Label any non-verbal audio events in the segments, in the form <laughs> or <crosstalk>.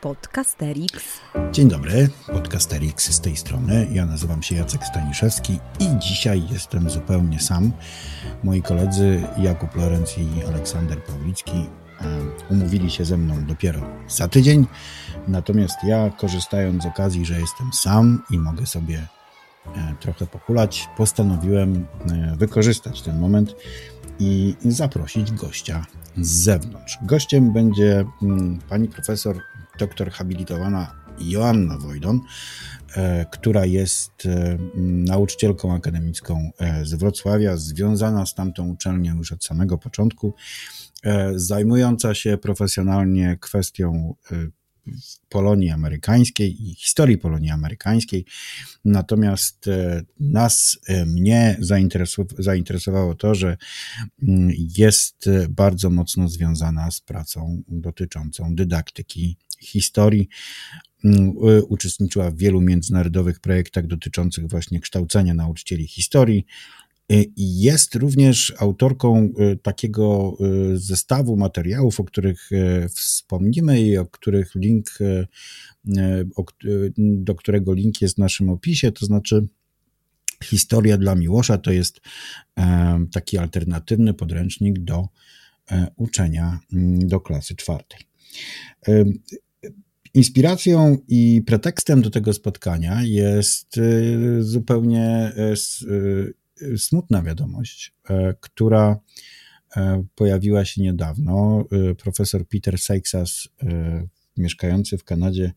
Podcasterix. Dzień dobry, Podcasterix z tej strony. Ja nazywam się Jacek Staniszewski i dzisiaj jestem zupełnie sam. Moi koledzy Jakub Lorenz i Aleksander Pawlicki e, umówili się ze mną dopiero za tydzień. Natomiast ja, korzystając z okazji, że jestem sam i mogę sobie e, trochę pochulać, postanowiłem e, wykorzystać ten moment i zaprosić gościa z zewnątrz. Gościem będzie mm, pani profesor, doktor habilitowana Joanna Wojdon, e, która jest e, nauczycielką akademicką e, z Wrocławia, związana z tamtą uczelnią już od samego początku, zajmująca się profesjonalnie kwestią Polonii Amerykańskiej i historii Polonii Amerykańskiej. Natomiast nas, mnie zainteresowało to, że mm, jest bardzo mocno związana z pracą dotyczącą dydaktyki historii. Mm, uczestniczyła w wielu międzynarodowych projektach dotyczących właśnie kształcenia nauczycieli historii. Y, jest również autorką y, takiego y, zestawu materiałów, o których wspomnimy i o których link, do którego link jest w naszym opisie, to znaczy Historia dla Miłosza to jest taki alternatywny podręcznik do uczenia mm, do klasy czwartej. Inspiracją i pretekstem do tego spotkania jest zupełnie smutna wiadomość, która pojawiła się niedawno. Profesor Peter Seixas, mieszkający w Kanadzie,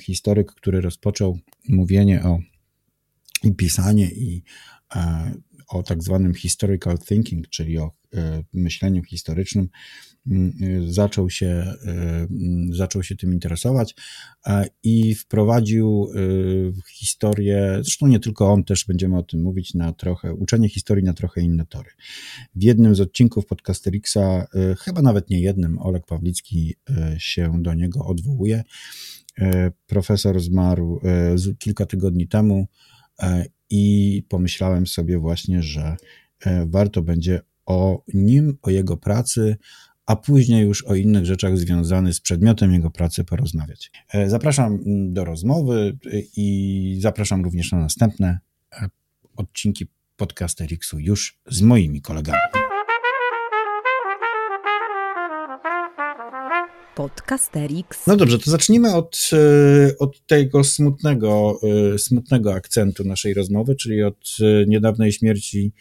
historyk, który rozpoczął mówienie o i pisanie i o tak zwanym historical thinking, czyli o myśleniu historycznym, zaczął się, zaczął się tym interesować i wprowadził historię, zresztą nie tylko on, też będziemy o tym mówić, na trochę, uczenie historii na trochę inne tory. W jednym z odcinków Podcasterixa, chyba nawet nie jednym, Olek Pawlicki się do niego odwołuje. Profesor zmarł kilka tygodni temu i pomyślałem sobie właśnie, że warto będzie o nim, o jego pracy, a później już o innych rzeczach związanych z przedmiotem jego pracy porozmawiać. E, zapraszam do rozmowy i zapraszam również na następne e, odcinki podcasterixu już z moimi kolegami. Podcasterix. No dobrze, to zacznijmy od, e, od tego smutnego, smutnego akcentu naszej rozmowy, czyli od niedawnej śmierci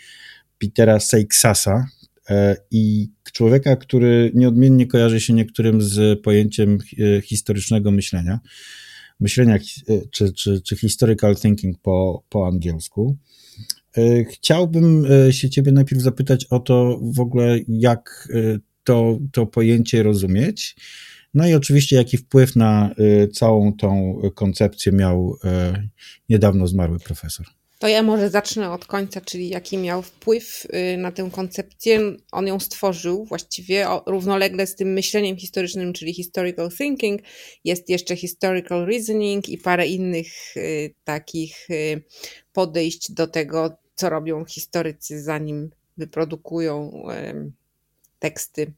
Petera Seixasa e, i człowieka, który nieodmiennie kojarzy się niektórym z pojęciem e, historycznego myślenia, myślenia e, czy, czy, czy historical thinking po, po angielsku. Chciałbym się ciebie najpierw zapytać o to w ogóle, jak to, to pojęcie rozumieć. No i oczywiście, jaki wpływ na całą tą koncepcję miał niedawno zmarły profesor. To ja może zacznę od końca, czyli jaki miał wpływ y, na tę koncepcję. On ją stworzył właściwie równolegle z tym myśleniem historycznym, czyli historical thinking. Jest jeszcze historical reasoning i parę innych y, takich y, podejść do tego, co robią historycy, zanim wyprodukują teksty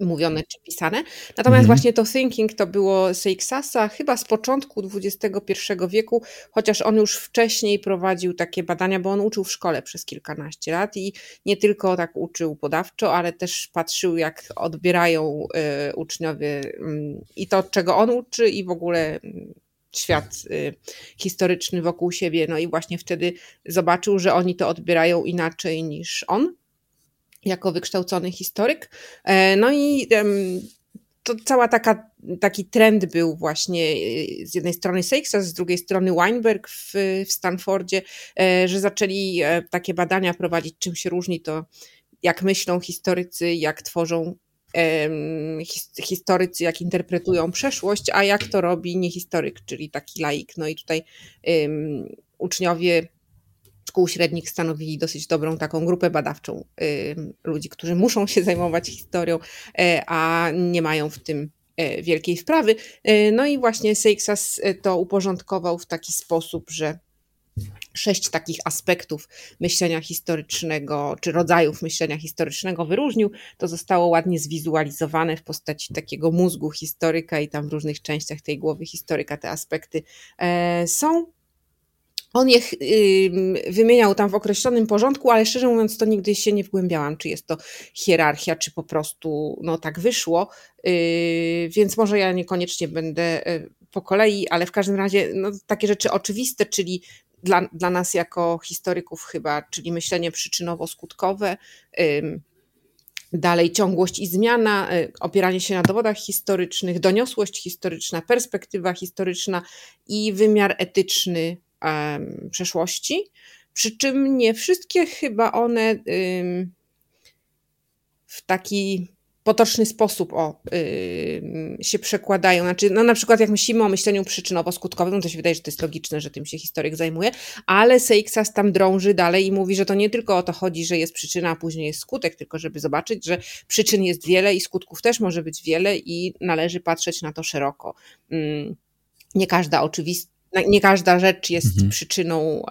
mówione czy pisane. Natomiast mm. właśnie to thinking to było Seixasa chyba z początku XXI wieku, chociaż on już wcześniej prowadził takie badania, bo on uczył w szkole przez kilkanaście lat i nie tylko tak uczył podawczo, ale też patrzył jak odbierają y, uczniowie y, i to, czego on uczy i w ogóle y, świat y, historyczny wokół siebie. No i właśnie wtedy zobaczył, że oni to odbierają inaczej niż on jako wykształcony historyk. E, no i to cała taka, taki trend był właśnie e, z jednej strony Seixas, z drugiej strony Weinberg w, w Stanfordzie, e, że zaczęli takie badania prowadzić, czym się różni to, jak myślą historycy, jak tworzą historycy, jak interpretują przeszłość, a jak to robi niehistoryk, czyli taki laik. No i tutaj um, uczniowie szkół średnich stanowili dosyć dobrą taką grupę badawczą ludzi, którzy muszą się zajmować historią, e, a nie mają w tym e, wielkiej wprawy. E, no i właśnie Seixas to uporządkował w taki sposób, że sześć takich aspektów myślenia historycznego, czy rodzajów myślenia historycznego wyróżnił, to zostało ładnie zwizualizowane w postaci takiego mózgu historyka i tam w różnych częściach tej głowy historyka te aspekty są. On je wymieniał tam w określonym porządku, ale szczerze mówiąc, to nigdy się nie wgłębiałam, czy jest to hierarchia, czy po prostu no, tak wyszło. Yy, więc może ja niekoniecznie będę e, po kolei, ale w każdym razie no, takie rzeczy oczywiste, czyli dla, dla nas jako historyków chyba, czyli myślenie przyczynowo-skutkowe, dalej ciągłość i zmiana, y, opieranie się na dowodach historycznych, doniosłość historyczna, perspektywa historyczna i wymiar etyczny przeszłości. Przy czym nie wszystkie chyba one w taki potoczny sposób o, się przekładają. Znaczy, no na przykład jak myślimy o myśleniu przyczynowo-skutkowym, no to się wydaje, że to jest logiczne, że tym się historyk zajmuje, ale Seixas tam drąży dalej i mówi, że to nie tylko o to chodzi, że jest przyczyna, a później jest skutek, tylko żeby zobaczyć, że przyczyn jest wiele i skutków też może być wiele i należy patrzeć na to szeroko. Yy, nie każda oczywista nie każda rzecz jest mhm. przyczyną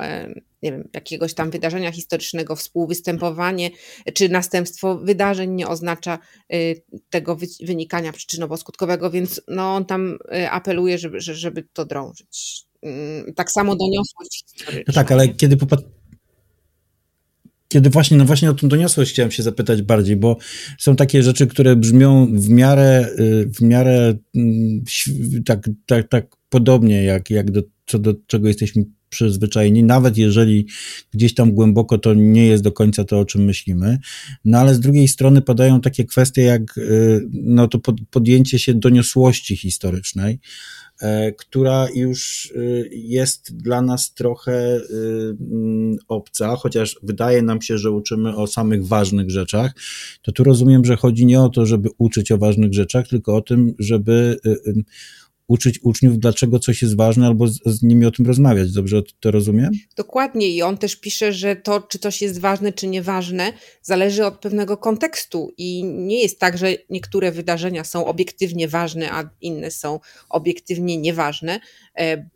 nie wiem, jakiegoś tam wydarzenia historycznego, współwystępowanie czy następstwo wydarzeń nie oznacza y, tego wynikania przyczynowo-skutkowego, więc no, on tam y, apeluje, żeby, żeby to drążyć. Mm, tak samo doniosłość historyczna. No tak, ale kiedy popatrz kiedy właśnie, no właśnie o tą doniosłość chciałem się zapytać bardziej, bo są takie rzeczy, które brzmią w miarę, y, w miarę mm, tak, tak, tak podobnie, jak, jak do, co do czego jesteśmy przyzwyczajeni, nawet jeżeli gdzieś tam głęboko to nie jest do końca to, o czym myślimy. No ale z drugiej strony padają takie kwestie jak y, no to podjęcie się doniosłości historycznej, e, która już y, jest dla nas trochę y, mm, obca, chociaż wydaje nam się, że uczymy o samych ważnych rzeczach, to tu rozumiem, że chodzi nie o to, żeby uczyć o ważnych rzeczach, tylko o tym, żeby uczyć uczniów, dlaczego coś jest ważne, albo z, z, nimi o tym rozmawiać. Dobrze to rozumiem? Dokładnie i on też pisze, że to, czy coś jest ważne, czy nieważne, zależy od pewnego kontekstu i nie jest tak, że niektóre wydarzenia są obiektywnie ważne, a inne są obiektywnie nieważne, e,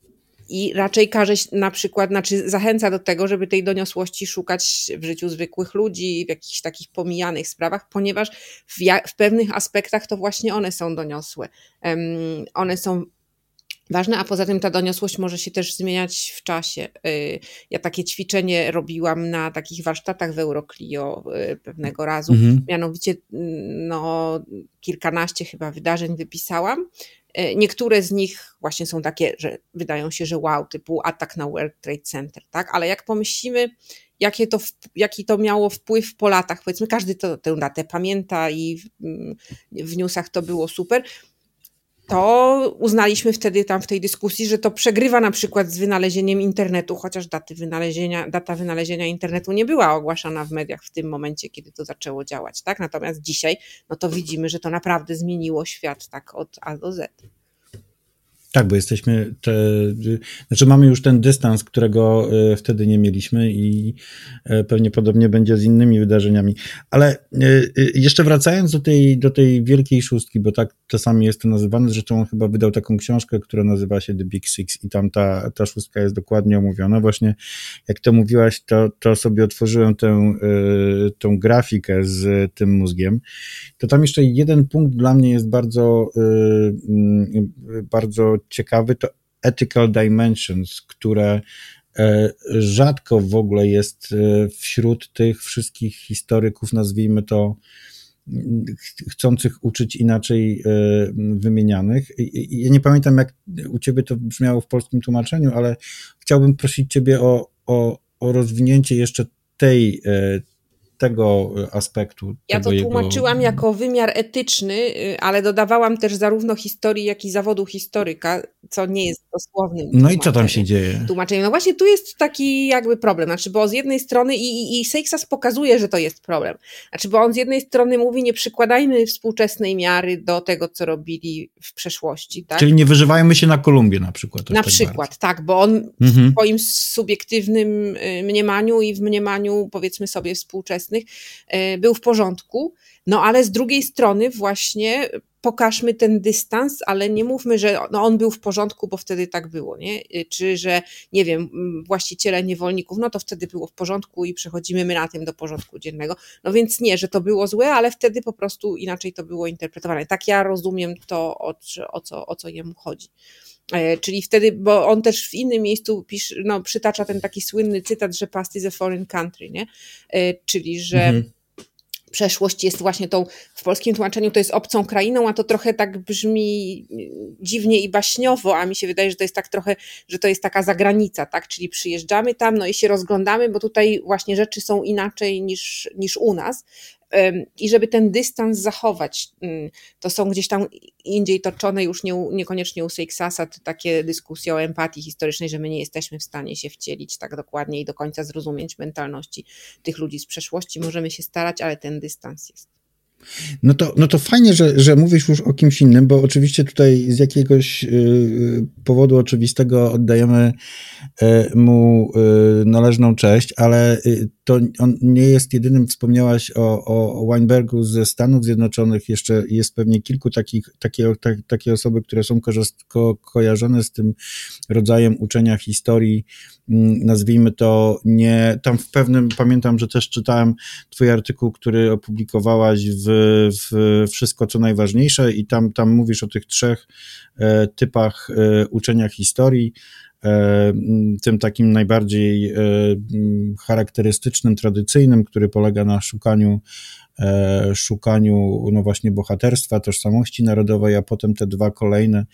i raczej każe na przykład, znaczy zachęca do tego, żeby tej doniosłości szukać w życiu zwykłych ludzi, w jakichś takich pomijanych sprawach, ponieważ w, w pewnych aspektach to właśnie one są doniosłe. Um, one są ważne, a poza tym ta doniosłość może się też zmieniać w czasie. Y, ja takie ćwiczenie robiłam na takich warsztatach w Euroclio y, pewnego razu, mhm. mianowicie no, kilkanaście chyba wydarzeń wypisałam niektóre z nich właśnie są takie, że wydają się, że wow, typu atak na World Trade Center, tak? Ale jak pomyślimy, jakie to, jaki to miało wpływ po latach, powiedzmy, każdy to, tę datę pamięta i w, w newsach to było super, to uznaliśmy wtedy tam w tej dyskusji, że to przegrywa na przykład z wynalezieniem internetu, chociaż daty wynalezienia, data wynalezienia internetu nie była ogłaszana w mediach w tym momencie, kiedy to zaczęło działać, tak? Natomiast dzisiaj, no to widzimy, że to naprawdę zmieniło świat tak od A do Z. Tak, bo jesteśmy, te, znaczy mamy już ten dystans, którego e, wtedy nie mieliśmy i e, pewnie podobnie będzie z innymi wydarzeniami. Ale e, jeszcze wracając do tej, do tej wielkiej szóstki, bo tak czasami jest to nazywane, zresztą on chyba wydał taką książkę, która nazywa się The Big Six i tam ta, ta szóstka jest dokładnie omówiona. Właśnie jak to mówiłaś, to, to sobie otworzyłem tę, tą grafikę z tym mózgiem. To tam jeszcze jeden punkt dla mnie jest bardzo, bardzo ciekawy, to ethical dimensions, które e, rzadko w ogóle jest e, wśród tych wszystkich historyków, nazwijmy to, chcących uczyć inaczej e, wymienianych. Ja nie pamiętam, jak u ciebie to brzmiało w polskim tłumaczeniu, ale chciałbym prosić ciebie o, o, o rozwinięcie jeszcze tej, tego e, aspektu. Ja tego to tłumaczyłam jego... jako wymiar etyczny, y, ale dodawałam też zarówno historii, jak i zawodu historyka, co nie jest dosłownym. No i co tam się dzieje? Tłumaczeniem. No właśnie tu jest taki jakby problem, znaczy, bo z jednej strony i, i, i Seixas pokazuje, że to jest problem. Znaczy, bo on z jednej strony mówi, nie przykładajmy współczesnej miary do tego, co robili w przeszłości. Tak? Czyli nie wyżywajmy się na Kolumbię na przykład. Na tak przykład, bardzo. tak, bo on mhm. w swoim subiektywnym y, mniemaniu i w mniemaniu, powiedzmy sobie, współczesnych, e, był w porządku. No ale z drugiej strony właśnie pokażmy ten dystans, ale nie mówmy, że no on był w porządku, bo wtedy tak było, nie? Czy że, nie wiem, właściciele niewolników, no to wtedy było w porządku i przechodzimy my na tym do porządku dziennego. No więc nie, że to było złe, ale wtedy po prostu inaczej to było interpretowane. Tak ja rozumiem to, o, o, co, o co jemu chodzi. E, czyli wtedy, bo on też w innym miejscu pisz, no, przytacza ten taki słynny cytat, że past is a foreign country, nie? E, czyli, że mhm przeszłość jest właśnie tą, w polskim tłumaczeniu to jest obcą krainą, a to trochę tak brzmi dziwnie i baśniowo, a mi się wydaje, że to jest tak trochę, że to jest taka zagranica, tak, czyli przyjeżdżamy tam, no i się rozglądamy, bo tutaj właśnie rzeczy są inaczej niż, niż u nas, i żeby ten dystans zachować. Mm, to są gdzieś tam indziej toczone już nie, niekoniecznie u Seixasa takie dyskusje o empatii historycznej, że my nie jesteśmy w stanie się wcielić tak dokładnie i do końca zrozumieć mentalności tych ludzi z przeszłości. Możemy się starać, ale ten dystans jest. No to, no to fajnie, że, że mówisz już o kimś innym, bo oczywiście tutaj z jakiegoś y, powodu oczywistego oddajemy y, mu y, należną cześć, ale to on nie jest jedynym, wspomniałaś o, o Weinbergu ze Stanów Zjednoczonych, jeszcze jest pewnie kilku takich, takie, tak, takie osoby, które są ko, kojarzone z tym rodzajem uczenia historii, mm, nazwijmy to nie, tam w pewnym, pamiętam, że też czytałem twój artykuł, który opublikowałaś w, w Wszystko co najważniejsze i tam, tam mówisz o tych trzech e, typach e, uczenia historii, tym takim najbardziej e, charakterystycznym, tradycyjnym, który polega na szukaniu e, szukaniu no właśnie bohaterstwa, tożsamości narodowej, a potem te dwa kolejne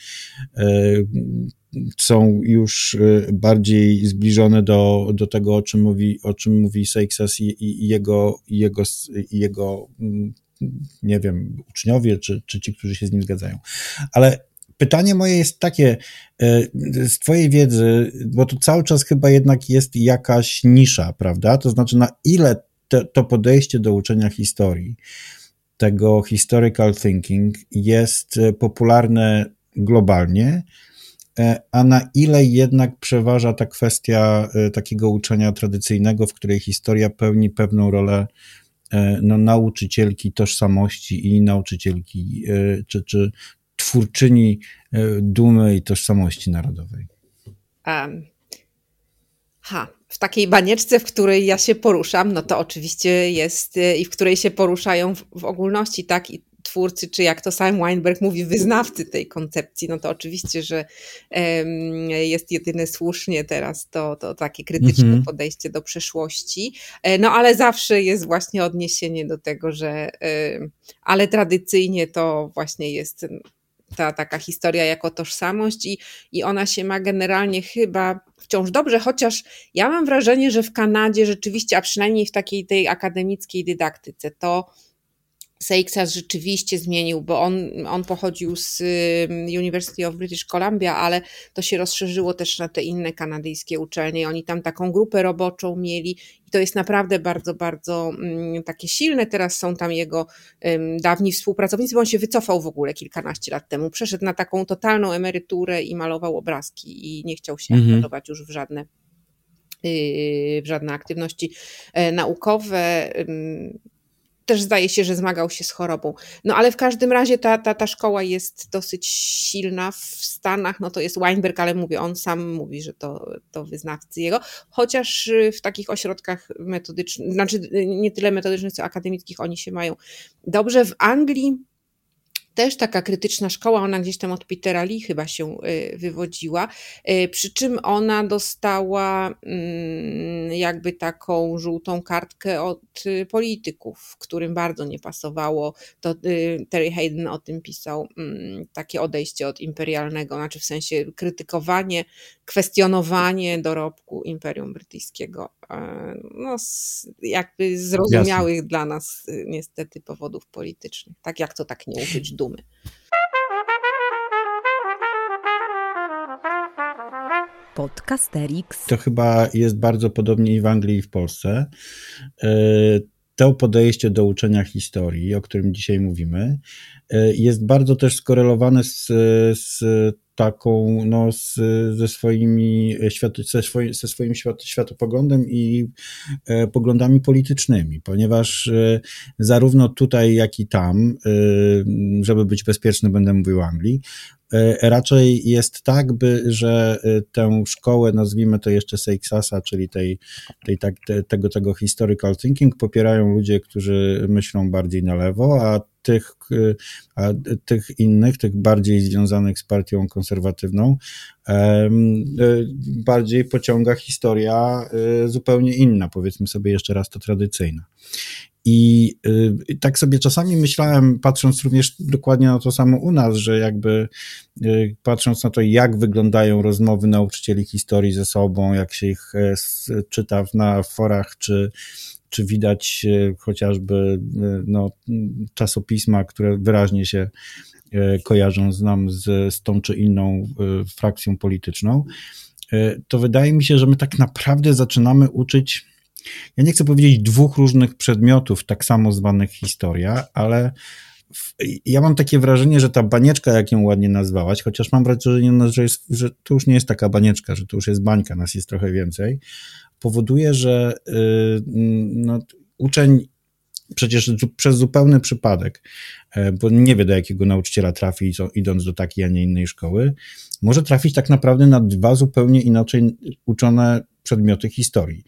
są już bardziej zbliżone do, do tego, o czym mówi, o czym mówi Seixas i, i, jego, jego, jego nie wiem, uczniowie, czy, czy ci, którzy się z nim zgadzają. Ale pytanie moje jest takie, e, z Twojej wiedzy, bo tu cały czas chyba jednak jest jakaś nisza, prawda? To znaczy, na ile te, to podejście do uczenia historii, tego historical thinking jest e, popularne globalnie, e, a na ile jednak przeważa ta kwestia takiego uczenia tradycyjnego, w której historia pełni pewną rolę no, nauczycielki tożsamości i nauczycielki, czy, czy twórczyni e, dumy i tożsamości narodowej? Um, ha, w takiej banieczce, w której ja się poruszam, no to oczywiście jest e, i w której się poruszają w, w ogólności, tak, i twórcy, czy jak to sam Weinberg mówi, wyznawcy tej koncepcji, no to oczywiście, że um, jest jedyne słusznie teraz to, to takie krytyczne mm -hmm. podejście do przeszłości, e, no ale zawsze jest właśnie odniesienie do tego, że um, ale tradycyjnie to właśnie jest ta taka historia jako tożsamość i, i ona się ma generalnie chyba wciąż dobrze, chociaż ja mam wrażenie, że w Kanadzie rzeczywiście, a przynajmniej w takiej tej akademickiej dydaktyce, to Seixas rzeczywiście zmienił, bo on, on pochodził z University of British Columbia, ale to się rozszerzyło też na te inne kanadyjskie uczelnie. Oni tam taką grupę roboczą mieli i to jest naprawdę bardzo, bardzo um, takie silne. Teraz są tam jego dawni współpracownicy, bo on się wycofał w ogóle kilkanaście lat temu. Przeszedł na taką totalną emeryturę i malował obrazki i nie chciał się mhm. angażować już w żadne y, w żadne aktywności e, naukowe też zdaje się, że zmagał się z chorobą. No ale w każdym razie ta, ta, ta szkoła jest dosyć silna w Stanach, no to jest Weinberg, ale mówię, on sam mówi, że to, to wyznawcy jego, chociaż w takich ośrodkach metodycznych, znaczy nie tyle metodycznych, co akademickich oni się mają dobrze. W Anglii też taka krytyczna szkoła, ona gdzieś tam od Petera Lee chyba się y, wywodziła, y, przy czym ona dostała mm, jakby taką żółtą kartkę od y, polityków, którym bardzo nie pasowało, to Terry Hayden o tym pisał, mm, takie odejście od imperialnego, znaczy w sensie krytykowanie, kwestionowanie dorobku Imperium Brytyjskiego, e, no jakby zrozumiałych Jasne. dla nas niestety powodów politycznych, tak jak to tak nie uczyć dumy dumy. Podcasterix. To chyba jest bardzo podobnie i w Anglii, i w Polsce. E, to podejście do uczenia historii, o którym dzisiaj mówimy, e, jest bardzo też skorelowane z, z taką no, z, ze swoimi świat, ze, swoim, ze swoim świat, światopoglądem i e, poglądami politycznymi, ponieważ e, zarówno tutaj, jak i tam, e, żeby być bezpieczny, będę mówił Anglii, e, raczej jest tak, by, że e, tę szkołę, nazwijmy to jeszcze Seixasa, czyli tej, tej, tak, te, tego, tego historical thinking, popierają ludzie, którzy myślą bardziej na lewo, a tych, a tych innych, tych bardziej związanych z partią konserwatywną, e, bardziej pociąga historia e, zupełnie inna, powiedzmy sobie jeszcze raz to tradycyjna. I y, tak sobie czasami myślałem, patrząc również dokładnie na to samo u nas, że jakby y, patrząc na to, jak wyglądają rozmowy nauczycieli historii ze sobą, jak się ich e, czyta na forach czy czy widać e, chociażby e, no, czasopisma, które wyraźnie się e, kojarzą z nam z, z tą czy inną frakcją polityczną, to wydaje mi się, że my tak naprawdę zaczynamy uczyć, ja nie chcę powiedzieć dwóch różnych przedmiotów, tak samo zwanych historia, ale ja mam takie wrażenie, że ta banieczka, jak ją ładnie nazwałaś, chociaż mam wrażenie, że, jest, że to już nie jest taka banieczka, że to już jest bańka, nas jest trochę więcej, powoduje, że y, no, uczeń przecież przez zupełny przypadek, e, bo nie wie do jakiego nauczyciela trafi idąc do takiej, a nie innej szkoły, może trafić tak naprawdę na dwa zupełnie inaczej uczone przedmioty historii.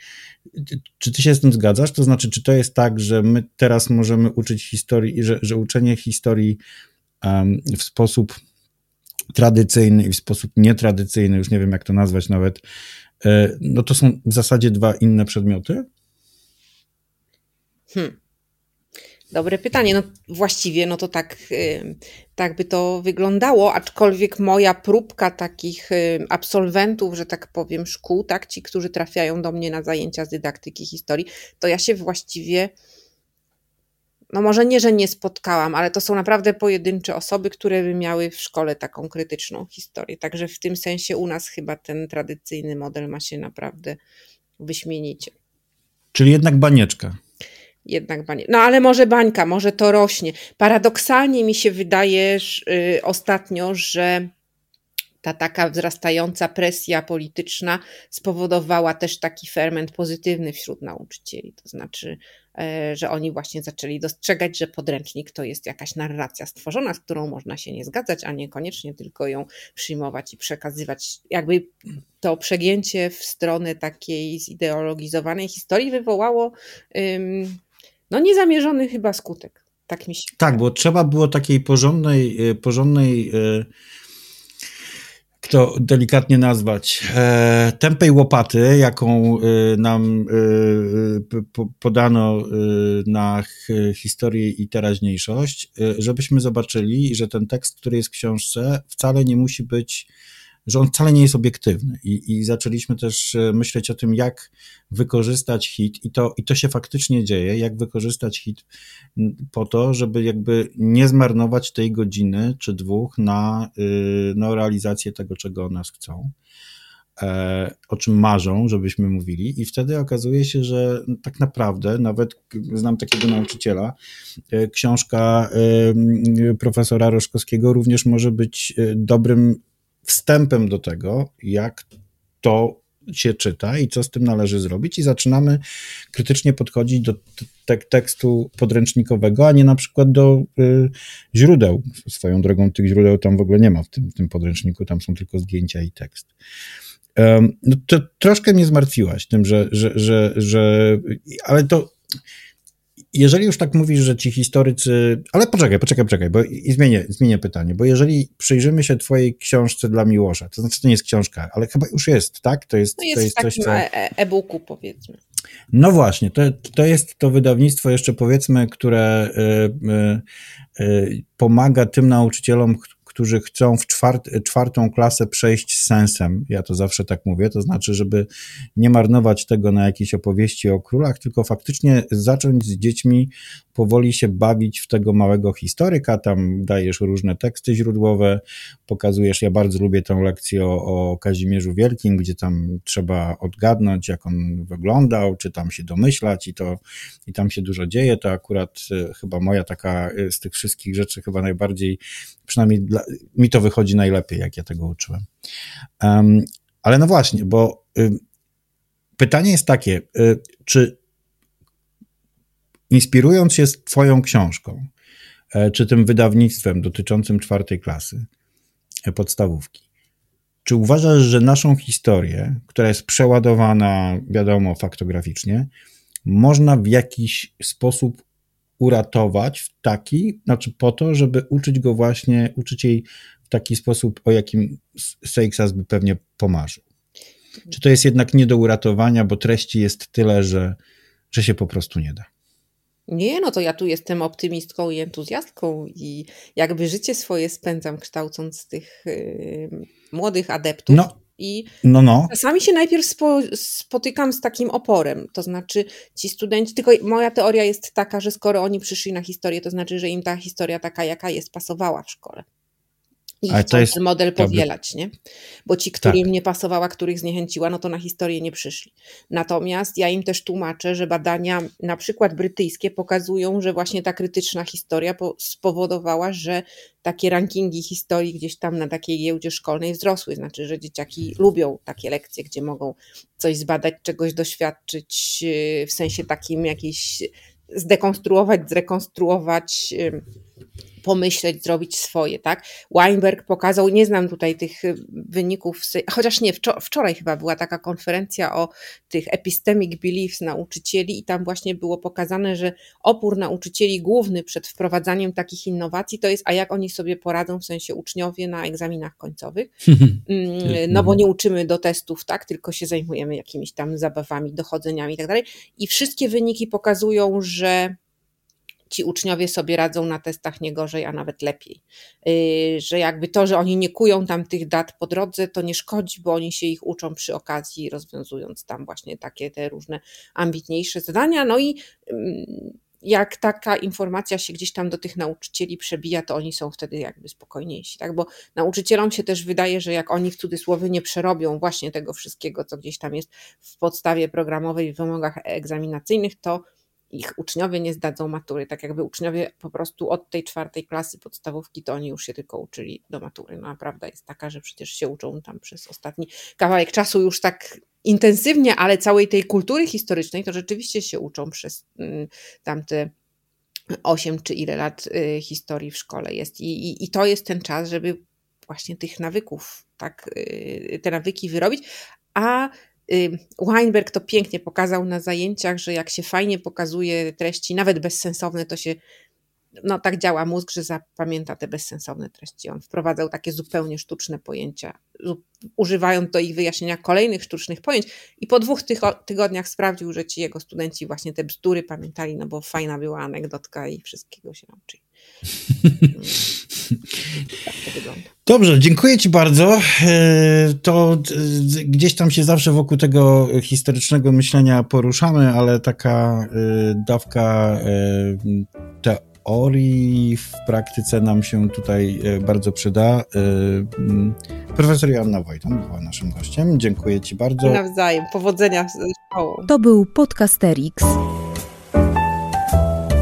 Czy ty się z tym zgadzasz? To znaczy, czy to jest tak, że my teraz możemy uczyć historii, że, że uczenie historii um, w sposób tradycyjny i w sposób nietradycyjny, już nie wiem jak to nazwać nawet, no to są w zasadzie dwa inne przedmioty? Hmm. Dobre pytanie. No właściwie no to tak, y, tak by to wyglądało, aczkolwiek moja próbka takich y, absolwentów, że tak powiem, szkół, tak, ci, którzy trafiają do mnie na zajęcia z dydaktyki historii, to ja się właściwie no może nie, że nie spotkałam, ale to są naprawdę pojedyncze osoby, które by miały w szkole taką krytyczną historię. Także w tym sensie u nas chyba ten tradycyjny model ma się naprawdę wyśmienicie. Czyli jednak banieczka. Jednak banieczka. No ale może bańka, może to rośnie. Paradoksalnie mi się wydaje że, yy, ostatnio, że ta taka wzrastająca presja polityczna spowodowała też taki ferment pozytywny wśród nauczycieli. To znaczy, że oni właśnie zaczęli dostrzegać, że podręcznik to jest jakaś narracja stworzona, z którą można się nie zgadzać, a niekoniecznie tylko ją przyjmować i przekazywać. Jakby to przegięcie w stronę takiej zideologizowanej historii wywołało no niezamierzony chyba skutek. Tak mi się. Tak, bo trzeba było takiej porządnej, e, porządnej e, to delikatnie nazwać, e, tępej łopaty, jaką e, nam e, podano na historię i teraźniejszość, żebyśmy zobaczyli, że ten tekst, który jest w książce, wcale nie musi być że on wcale nie jest obiektywny. I, I zaczęliśmy też e, myśleć o tym, jak wykorzystać hit, i to, i to się faktycznie dzieje, jak wykorzystać hit po to, żeby jakby nie zmarnować tej godziny czy dwóch na, y, na realizację tego, czego o nas chcą e, o czym marzą, żebyśmy mówili, i wtedy okazuje się, że tak naprawdę, nawet znam takiego nauczyciela, e, książka profesora Roszkowskiego również może być dobrym wstępem do tego, jak to się czyta i co z tym należy zrobić, i zaczynamy krytycznie podchodzić do te tekstu podręcznikowego, a nie na przykład do y, źródeł. Swoją drogą tych źródeł tam w ogóle nie ma w tym, tym podręczniku, tam są tylko zdjęcia i tekst. Um, no to troszkę mnie zmartwiłaś tym, że, że, że, że ale to jeżeli już tak mówisz, że ci historycy. Ale poczekaj, poczekaj, poczekaj, bo i zmienię, zmienię pytanie, bo jeżeli przyjrzymy się Twojej książce dla Miłosza, to znaczy to nie jest książka, ale chyba już jest, tak? To jest, no jest, to jest coś, co. E, e, e-booku, powiedzmy. No właśnie, to, to jest to wydawnictwo jeszcze powiedzmy, które y, y, y, pomaga tym nauczycielom, którzy chcą w czwart, czwartą klasę przejść sensem. Ja to zawsze tak mówię, to znaczy, żeby nie marnować tego na jakieś opowieści o królach, tylko faktycznie zacząć z dziećmi powoli się bawić w tego małego historyka. Tam dajesz różne teksty źródłowe, pokazujesz. Ja bardzo lubię tę lekcję o, o Kazimierzu Wielkim, gdzie tam trzeba odgadnąć, jak on wyglądał, czy tam się domyślać, i, to, i tam się dużo dzieje. To akurat e, chyba moja taka e, z tych wszystkich rzeczy, chyba najbardziej przynajmniej dla, mi to wychodzi najlepiej, jak ja tego uczyłem. Um, ale no właśnie, bo y, pytanie jest takie, y, czy inspirując się Twoją książką, y, czy tym wydawnictwem dotyczącym czwartej klasy e, podstawówki, czy uważasz, że naszą historię, która jest przeładowana, wiadomo, faktograficznie, można w jakiś sposób uratować w taki, znaczy po to, żeby uczyć go właśnie, uczyć jej w taki sposób, o jakim Seixas by pewnie pomarzył? Czy to jest jednak nie do uratowania, bo treści jest tyle, że, że się po prostu nie da? Nie, no to ja tu jestem optymistką i entuzjastką i jakby życie swoje spędzam kształcąc tych y, młodych adeptów. No. I no, no. czasami się najpierw spo, spotykam z takim oporem, to znaczy ci studenci, tylko moja teoria jest taka, że skoro oni przyszli na historię, to znaczy, że im ta historia taka, jaka jest, pasowała w szkole i Ale jest, model powielać, nie? Bo ci, którym tak. nie pasowała, których zniechęciła, no to na historię nie przyszli. Natomiast ja im też tłumaczę, że badania na przykład brytyjskie pokazują, że właśnie ta krytyczna historia spowodowała, że takie rankingi historii gdzieś tam na takiej giełdzie szkolnej wzrosły. Znaczy, że dzieciaki lubią takie lekcje, gdzie mogą coś zbadać, czegoś doświadczyć, y, w sensie takim jakiś zdekonstruować, zrekonstruować pomyśleć, zrobić swoje, tak? Weinberg pokazał, nie znam tutaj tych y, wyników, chociaż nie, wczoraj chyba była taka konferencja o tych epistemic beliefs nauczycieli i tam właśnie było pokazane, że opór nauczycieli główny przed wprowadzaniem takich innowacji to jest, a jak oni sobie poradzą, w sensie uczniowie na egzaminach końcowych, <laughs> mm, no bo nie uczymy do testów, tak, tylko się zajmujemy jakimiś tam zabawami, dochodzeniami i tak dalej. I wszystkie wyniki pokazują, że ci uczniowie sobie radzą na testach nie gorzej, a nawet lepiej. Y, że jakby to, że oni nie kują tam tych dat po drodze, to nie szkodzi, bo oni się ich uczą przy okazji, rozwiązując tam właśnie takie te różne ambitniejsze zadania. No i mm, jak taka informacja się gdzieś tam do tych nauczycieli przebija, to oni są wtedy jakby spokojniejsi, tak? Bo nauczycielom się też wydaje, że jak oni w cudzysłowie nie przerobią właśnie tego wszystkiego, co gdzieś tam jest w podstawie programowej, w wymogach egzaminacyjnych, to ich uczniowie nie zdadzą matury. Tak jakby uczniowie po prostu od tej czwartej klasy podstawówki to oni już się tylko uczyli do matury. No a prawda jest taka, że przecież się uczą tam przez ostatni kawałek czasu już tak intensywnie, ale całej tej kultury historycznej to rzeczywiście się uczą przez mm, tamte 8 czy ile lat y, historii w szkole jest. I, i, I to jest ten czas, żeby właśnie tych nawyków, tak, y, te nawyki wyrobić, a Weinberg to pięknie pokazał na zajęciach, że jak się fajnie pokazuje treści, nawet bezsensowne, to się no tak działa mózg, że zapamięta te bezsensowne treści. On wprowadzał takie zupełnie sztuczne pojęcia, używając do ich wyjaśnienia kolejnych sztucznych pojęć i po dwóch tygodniach sprawdził, że ci jego studenci właśnie te bzdury pamiętali, no bo fajna była anegdotka i wszystkiego się nauczyli. Tak to wygląda. Dobrze, dziękuję Ci bardzo. E, to e, gdzieś tam się zawsze wokół tego historycznego myślenia poruszamy, ale taka e, dawka teorii w praktyce nam się tutaj bardzo przyda. Profesor Joanna Wojtan była naszym gościem. Dziękuję Ci bardzo. Nawzajem. Powodzenia z szkołą. To był Podcasterix.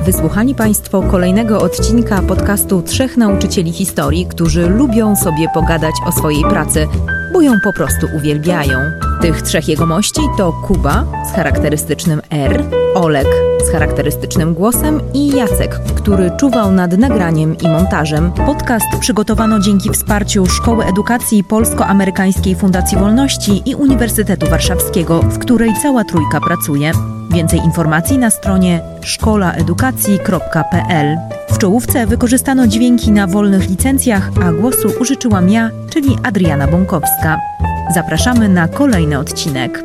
Wysłuchali Państwo kolejnego odcinka podcastu Trzech Nauczycieli Historii, którzy lubią sobie pogadać o swojej pracy, bo ją po prostu uwielbiają. Tych trzech jegomości to Kuba z charakterystycznym R, Olek z charakterystycznym głosem i Jacek, który czuwał nad nagraniem i montażem. Podcast przygotowano dzięki wsparciu Szkoły Edukacji Polsko-Amerykańskiej Fundacji Wolności i Uniwersytetu Warszawskiego, w której cała trójka pracuje. Więcej informacji na stronie szkolaedukacji.pl. W czołówce wykorzystano dźwięki na wolnych licencjach, a głosu użyczyłam ja, czyli Adriana Bąkowska. Zapraszamy na kolejny odcinek.